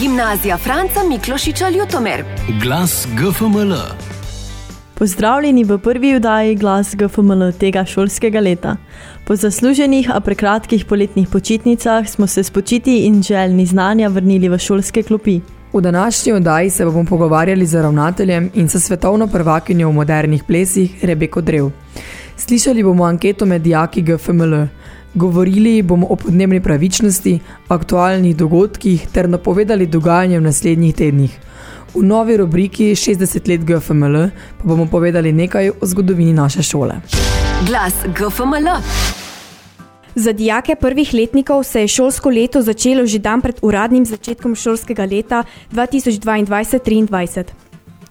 Gimnazija Franca Miklošiča Ljutomer. Glas GFML. Pozdravljeni v prvi vdaji Glas GFML tega šolskega leta. Po zasluženih, a prekratkih poletnih počitnicah smo se s počiti in željni znanja vrnili v šolske klopi. V današnji oddaji se bomo pogovarjali z ravnateljem in sa svetovno prvakinjo v modernih plesih Rebeko Drev. Slišali bomo anketo med dijaki GFML. Govorili bomo o podnebni pravičnosti, aktualnih dogodkih ter napovedali dogajanje v naslednjih tednih. V novi rubriki 60 let GFML pa bomo povedali nekaj o zgodovini naše šole. Glas GFML. Za dijake prvih letnikov se je šolsko leto začelo že dan pred uradnim začetkom šolskega leta 2022-2023.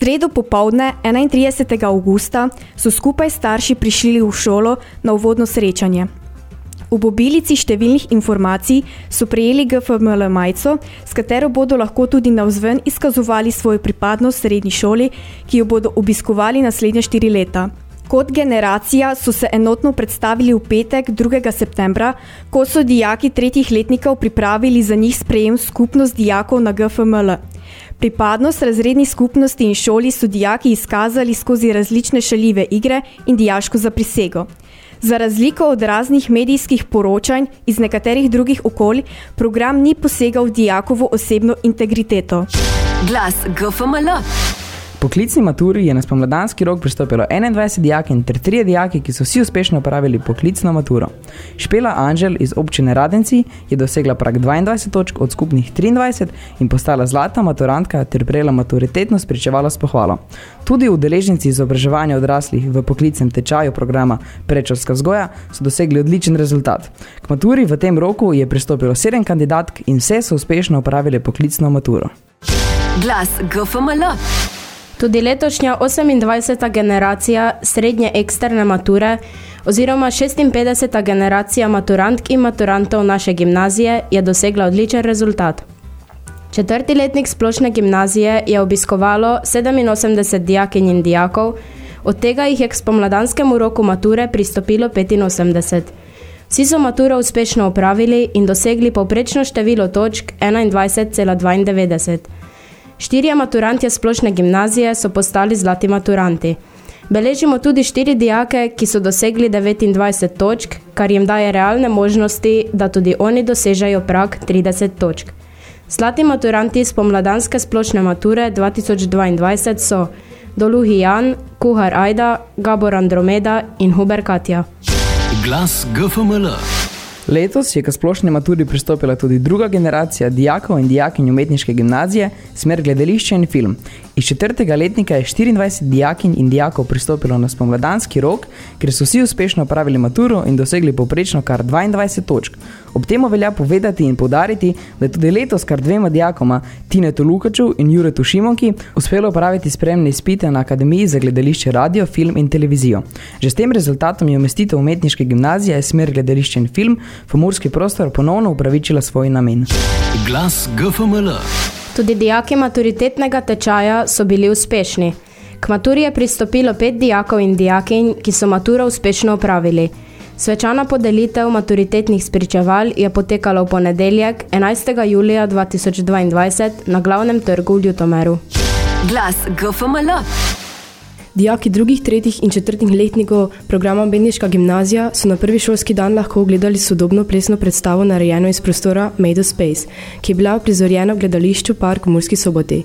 Sredo popovdne 31. augusta so skupaj starši prišli v šolo na uvodno srečanje. V mobilici številnih informacij so prejeli GFML majico, s katero bodo lahko tudi navzven izkazovali svojo pripadnost srednji šoli, ki jo bodo obiskovali naslednje štiri leta. Kot generacija so se enotno predstavili v petek 2. septembra, ko so dijaki tretjih letnikov pripravili za njih sprejem skupnost dijakov na GFML. Pripadnost razredni skupnosti in šoli so dijaki izkazali skozi različne šaljive igre in dijaško zaprisego. Za razliko od raznih medijskih poročanj iz nekaterih drugih okolj, program ni posegal v dijakovo osebno integriteto. Glas GFML. Poklicni maturi je na spomladanski rok pristopilo 21 dijakin ter 3 dijaki, ki so vsi uspešno upravili poklicno maturo. Špela Anžel iz občine Radenci je dosegla prak 22 točk od skupnih 23 in postala zlata maturantka ter prejela maturitetno spričevalo s pohvalo. Tudi udeleženci izobraževanja odraslih v poklicnem tečaju programa Prečorska vzgoja so dosegli odličen rezultat. K maturi v tem roku je pristopilo 7 kandidatk in vse so uspešno upravili poklicno maturo. Glas GFML. Tudi letošnja 28. generacija srednje eksterne mature oziroma 56. generacija maturantk in maturantov naše gimnazije je dosegla odličen rezultat. Četrti letnik splošne gimnazije je obiskovalo 87 dijakinj in dijakov, od tega jih je k spomladanskemu roku mature pristopilo 85. Vsi so maturo uspešno opravili in dosegli povprečno število točk 21,92. Štirje maturantje splošne gimnazije so postali zlati maturanti. Beležimo tudi štiri dijake, ki so dosegli 29 točk, kar jim daje realne možnosti, da tudi oni dosežejo prak 30 točk. Zlati maturanti spomladanske splošne mature 2022 so Doluhi Jan, Kuhar Ajda, Gabor Andromeda in Huber Katja. Glas GFML. Letos je k splošni maturi pristopila tudi druga generacija dijakov in dijakinj umetniške gimnazije, smer gledališče in film. Iz četrtega letnika je 24 dijakinj in dijakov pristopilo na spomladanski rok, ker so vsi uspešno opravili maturo in dosegli povprečno kar 22 točk. Ob temu velja povedati in podariti, da je tudi letos kar dvema dijakoma, Tinetu Lukaču in Juretu Šimonki, uspelo opraviti spremne izpite na Akademiji za gledališče, radio, film in televizijo. Že s tem rezultatom je umestitev umetniške gimnazije smer gledališče in film v murski prostor ponovno upravičila svoj namen. Glas GFML. Tudi dijaki maturitetnega tečaja so bili uspešni. K maturi je pristopilo pet dijakov in dijakinj, ki so maturo uspešno opravili. Svečana podelitev maturitetnih spričeval je potekala v ponedeljek 11. julija 2022 na glavnem trgu v Ljutomeru. Glas GFML. Dijaki drugih, tretjih in četrtih letnikov programa Bedniška gimnazija so na prvi šolski dan lahko ogledali sodobno plesno predstavo narejeno iz prostora Made of Space, ki je bila prizorjena v gledališču Park v Murski soboti.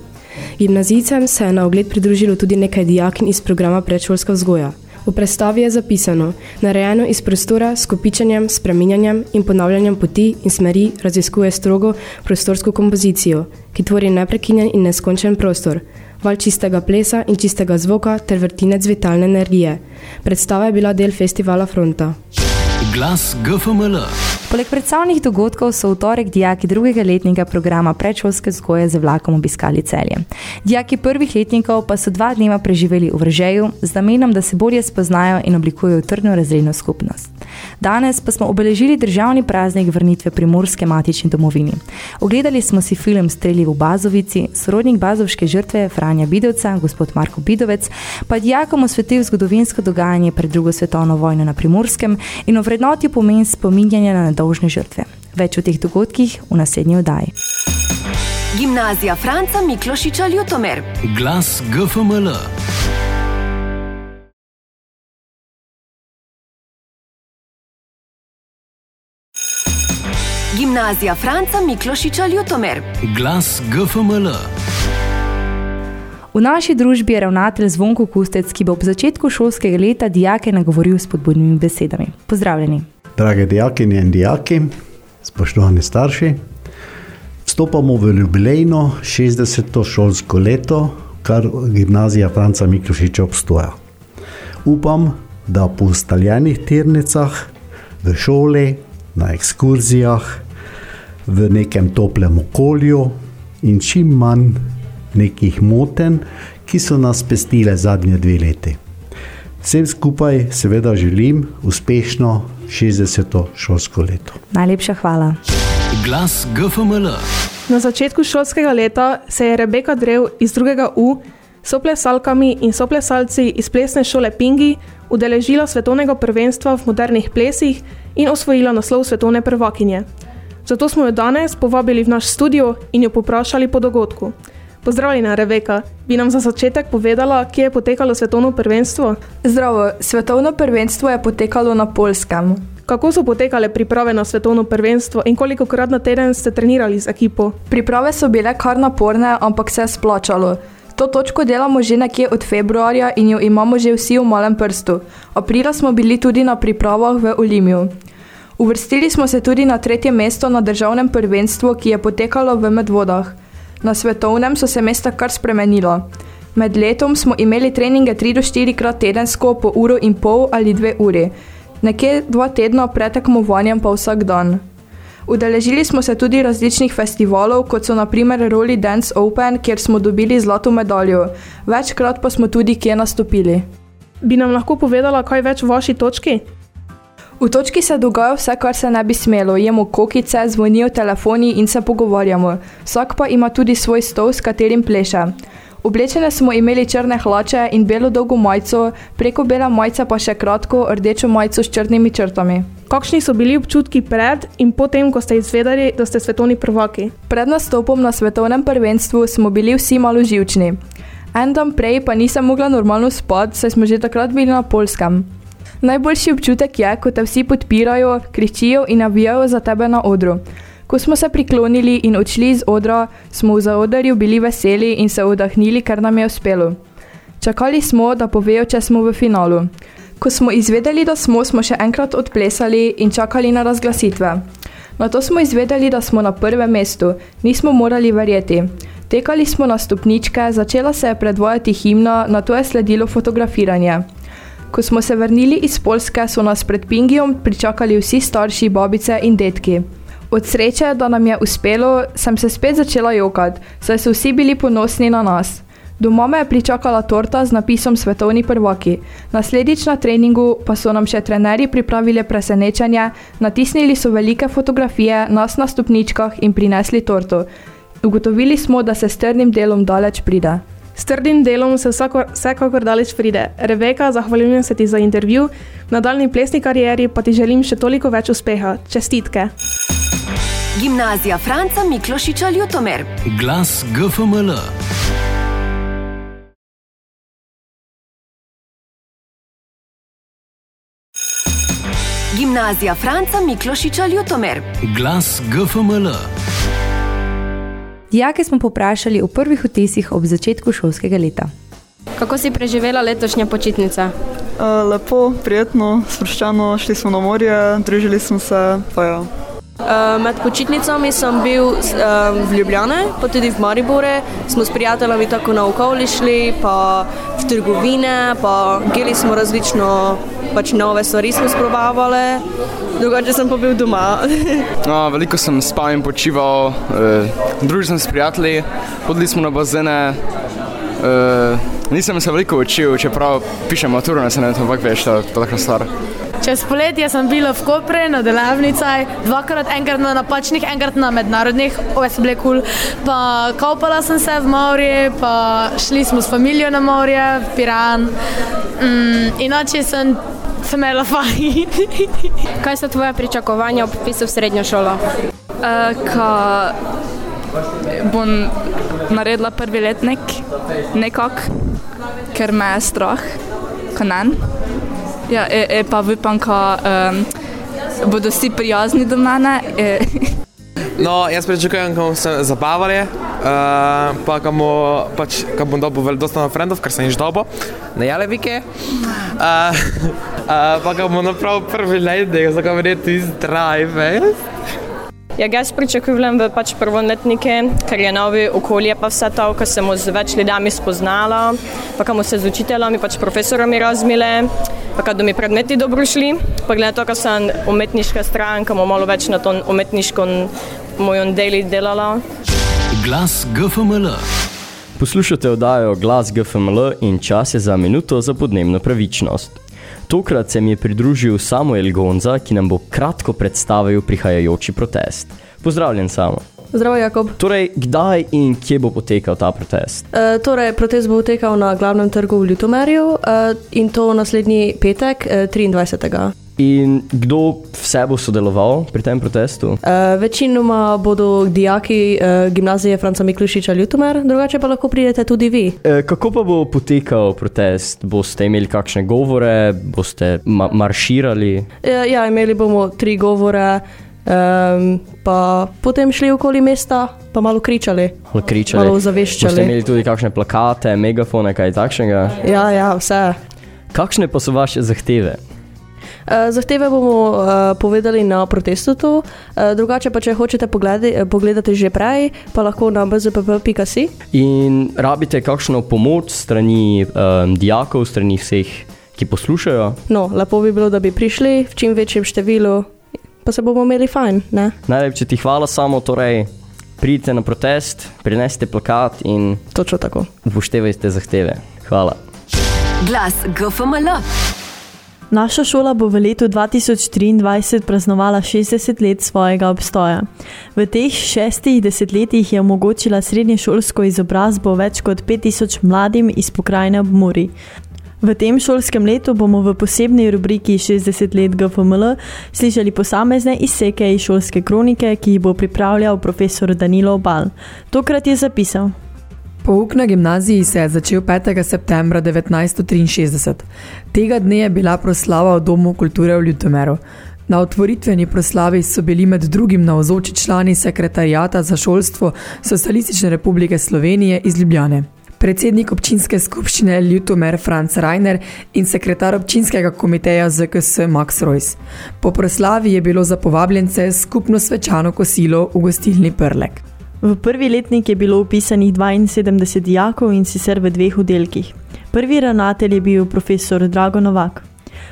Gimnazijcem se je na ogled pridružilo tudi nekaj dijakin iz programa Predšolska vzgoja. V predstavi je zapisano, narejeno iz prostora s kopičanjem, spreminjanjem in ponavljanjem poti in smeri raziskuje strogo prostorsko kompozicijo, ki tvori neprekinjen in neskončen prostor, val čistega plesa in čistega zvoka ter vrtinec vitalne energije. Predstava je bila del festivala Fronta. Glas GFML. Poleg predstavnih dogodkov so v torek dijaki drugega letnika programa predšolske vzgoje z vlakom obiskali celje. Dijaki prvih letnikov pa so dva dneva preživeli v vržeju z namenom, da se bolje spoznajo in oblikujejo trdno razredno skupnost. Danes pa smo obeležili državni praznik vrnitve primorske matični domovini. Ogledali smo si film Strelji v Bazovici, sorodnik bazovške žrtve Franja Bidovca, gospod Marko Bidovec, pa dijakom osvetil zgodovinsko dogajanje pred drugo svetovno vojno na primorskem in ovrednotil pomen spominjanja na nedolžne žrtve. Več o teh dogodkih v naslednji oddaji. Gimnazija Franca Miklošiča Ljutomer. Glas GFML. Gimnazija Franca Miklošiča Ljutomer. Glas GFML. V naši družbi je ravnatelj Zvonko Kustec, ki bo ob začetku šolskega leta dijake nagovoril s podbudnimi besedami. Pozdravljeni. Drage dijakinje in dijaki, spoštovani starši, vstopamo v jubilejno 60. šolsko leto, kar gimnazija Franca Miklošiča obstoja. Upam, da po ustaljenih tirnicah, v šoli, na ekskurzijah, v nekem toplem okolju in čim manj nekih moten, ki so nas pestile zadnje dve leti. Vsem skupaj seveda želim uspešno 60. šolsko leto. Najlepša hvala. Glas GFML. Na začetku šolskega leta se je Rebeka Drev iz drugega U s soplesalkami in soplesalci iz plesne šole Pingi udeležila svetovnega prvenstva v modernih plesih in osvojila naslov svetovne prvakinje. Zato smo jo danes povabili v naš studio in jo poprašali po dogodku. Pozdravljena, Rebeka. Bi nam za začetek povedala, kje je potekalo svetovno prvenstvo? Zdravo, svetovno prvenstvo je potekalo na Polskem. Kako so potekale priprave na svetovno prvenstvo in koliko krat na teden ste trenirali z ekipo? Priprave so bile kar naporne, ampak se je splačalo. To točko delamo že nekje od februarja in jo imamo že vsi v malem prstu. Aprila smo bili tudi na pripravah v Olimiju. Uvrstili smo se tudi na tretje mesto na državnem prvenstvu, ki je potekalo v Medvodah. Na svetovnem so se mesta kar spremenila. Med letom smo imeli treninge 3 do 4 krat tedensko po uro in pol ali 2 uri, nekje dva tedna pred tekmovanjem pa vsak dan. Udeležili smo se tudi različnih festivalov, kot so naprimer Rolly Dance Open, kjer smo dobili zlato medaljo, večkrat pa smo tudi kje nastopili. Bi nam lahko povedala, kaj več v vaši točki? V točki se dogaja vse, kar se ne bi smelo. Jemo kokice, zvonijo telefoni in se pogovarjamo. Vsak pa ima tudi svoj stol, s katerim pleše. Oblečene smo imeli črne hlače in belo dolgo majico, preko bele majice pa še kratko rdečo majico s črnimi črtami. Kakšni so bili občutki pred in potem, ko ste izvedeli, da ste svetovni prvaki? Pred nastopom na svetovnem prvenstvu smo bili vsi malo živčni. En dan prej pa nisem mogla normalno spati, saj smo že takrat bili na polskem. Najboljši občutek je, ko te vsi podpirajo, kričijo in navijajo za tebe na odru. Ko smo se priklonili in odšli iz odra, smo v zaodarju bili veseli in se oddahnili, ker nam je uspelo. Čakali smo, da povejo, če smo v finalu. Ko smo izvedeli, da smo, smo še enkrat odplesali in čakali na razglasitve. Na to smo izvedeli, da smo na prvem mestu, nismo morali verjeti. Tekali smo na stopničke, začela se je predvajati himna, na to je sledilo fotografiranje. Ko smo se vrnili iz Polske, so nas pred Pingijom pričakali vsi starši, babice in detki. Od sreče, da nam je uspelo, sem se spet začela jokati, saj so vsi bili ponosni na nas. Doma me je pričakala torta z napisom Svetovni prvaki. Naslednjič na treningu pa so nam še trenerji pripravili presenečenje, natisnili so velike fotografije nas na stopničkah in prinesli torto. Ugotovili smo, da se s trdnim delom daleč pride. S trdim delom se vsakor, vsekakor daleč pride. Rebeka, zahvaljujem se ti za intervju, v nadaljni plesni karieri pa ti želim še toliko več uspeha. Čestitke! Gimnazija Franca Miklošiča Ljutomer. Glas GFML. Gimnazija Franca Miklošiča Ljutomer. Glas GFML. Dijake smo poprašali o prvih vtisih ob začetku šolskega leta. Kako si preživela letošnja počitnica? Lepo, prijetno, sproščeno, šli smo na morje, družili smo se, pa ja. Uh, med počitnicami sem bil uh, v Ljubljane, pa tudi v Maribore. Smo s prijatelji tako na okolje šli, pa v trgovine, pa geli smo različno pač nove stvari smo sprobavali, drugače sem pa bil doma. no, veliko sem spal in počival, uh, družil sem s prijatelji, hodili smo na bazene. Uh, nisem se veliko učil, čeprav pišem maturo, ne vem, veš, to je taka stvar. Čez poletje sem bila v Kopre na delavnicah, dvakrat, enkrat na napačnih, enkrat na mednarodnih, bile kul. Cool. Pa kopala sem se v morje, pa šli smo s familijo na morje, v Piran. Mm, inače sem sem imela fajn. Kaj so tvoje pričakovanja ob pisu v srednjo šolo? Uh, ka bom naredila prvi letnik, nekako, ker me je strah, kanen. Ja, e, e, pa upam, da um, bodo vsi prijazni do mene. E, No, jaz pričakujem, da bom se zabavali, uh, pa da bom, pač, ka bom dobil veliko dosta frendov, ker sem jih dobil, na Jalevike. Uh, uh, pa da bom napravil prvi letnik, za kamer je tu zdrav. Ja, jaz pričakujem v pač prvoletnike, ker je novi okolje, pa vse to, ko sem z več ljudmi spoznala, pa kam se z učitelji, pač profesorami razmile, pa kad mi predmeti dobro šli, pa glede to, ko sem umetniška stran, kam malo več na tom umetniškem mojem delu delala. Glas GFML. Poslušate oddajo Glas GFML in čas je za minuto za podnebno pravičnost. Tokrat se mi je pridružil Samuel Gonza, ki nam bo kratko predstavil prihajajoči protest. Pozdravljen, Samo. Zdravo, Jakob. Torej, kdaj in kje bo potekal ta protest? E, torej, protest bo potekal na glavnem trgu v Ljutomerju e, in to naslednji petek, e, 23. In kdo vse bo sodeloval pri tem protestu? Uh, večinoma bodo dijaki uh, gimnazije Franca Miklušiča Ljutomer, drugače pa lahko pridete tudi vi. E, kako pa bo potekal protest? Boste imeli kakšne govore, boste ma marširali? Ja, ja, imeli bomo tri govore, um, pa potem šli okoli mesta, pa malo kričali. Malo kričali. Malo zaveščali. Boste imeli tudi kakšne plakate, megafone, kaj takšnega? Ja, ja, vse. Kakšne pa so vaše zahteve? Uh, zahteve bomo uh, povedali na protestu, uh, drugače pa če hočete pogledati, pogledati že prej, pa lahko na bzpp.si. In rabite kakšno pomoč strani um, dijakov, strani vseh, ki poslušajo? No, lepo bi bilo, da bi prišli v čim večjem številu, pa se bomo imeli fajn. Ne? Najlepše ti hvala samo, torej pridite na protest, prinesite plakat in točno tako. Upoštevajte zahteve. Hvala. Glas GFML. Naša šola bo v letu 2023 praznovala 60 let svojega obstoja. V teh šestih desetletjih je omogočila srednješolsko izobrazbo več kot 5000 mladim iz pokrajine obmori. V tem šolskem letu bomo v posebni rubriki 60 let GFML slišali posamezne izseke iz šolske kronike, ki jih bo pripravljal profesor Danilo Obal. Tokrat je zapisal. Pouk na gimnaziji se je začel 5. septembra 1963. Tega dne je bila proslava v Domu kulture v Ljutomeru. Na otvoritveni proslavi so bili med drugim navzoči člani sekretarijata za šolstvo Socialistične republike Slovenije iz Ljubljane. Predsednik občinske skupščine Ljutomer Franz Reiner in sekretar občinskega komiteja ZKS Max Royce. Po proslavi je bilo za povabljence skupno svečano kosilo v gostilni Prlek. V prvi letnik je bilo upisanih 72 dijakov in sicer v dveh oddelkih. Prvi ravnatelj je bil profesor Drago Novak.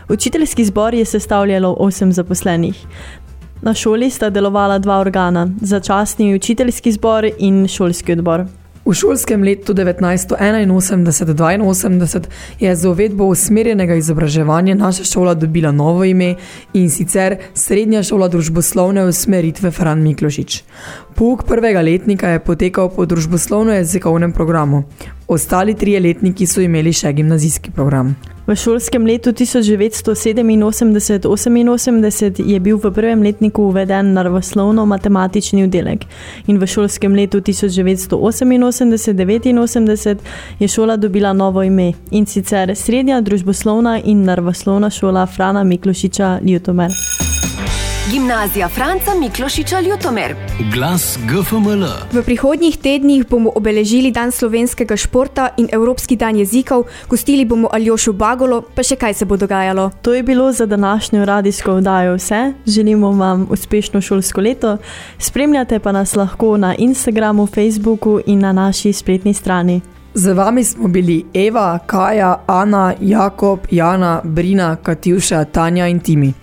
Učiteljski zbor je sestavljalo 8 zaposlenih. Na šoli sta delovala dva organa, začasni učiteljski zbor in šolski odbor. V šolskem letu 1981-82 je z uvedbo usmerjenega izobraževanja naša šola dobila novo ime in sicer Srednja šola družboslovne usmeritve Fran Miklošič. Pouk prvega letnika je potekal po družboslovno-jezikovnem programu. Ostali trije letniki so imeli še gimnazijski program. V šolskem letu 1987-88 je bil v prvem letniku uveden naravoslovno-matematični oddelek in v šolskem letu 1988-89 je šola dobila novo ime in sicer Srednja družboslovna in naravoslovna šola Frana Miklošiča Ljutomer. Gimnazija Franca Miklošiča Ljutomer. Glas GFML. V prihodnjih tednih bomo obeležili Dan slovenskega športa in Evropski dan jezikov, gostili bomo Aljošo Bagolo, pa še kaj se bo dogajalo. To je bilo za današnjo radijsko vdajo vse. Želimo vam uspešno šolsko leto. Spremljate pa nas lahko na Instagramu, Facebooku in na naši spletni strani. Z vami smo bili Eva, Kaja, Ana, Jakob, Jana, Brina, Katjuša, Tanja in Timi.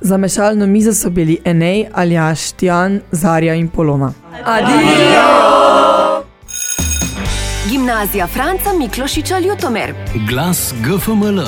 Za mešalno mizo so bili Enej, Aljaš, Tjan, Zarja in Polona. Adijo! Gimnazija Franca Miklošiča Ljutomer. Glas GFML.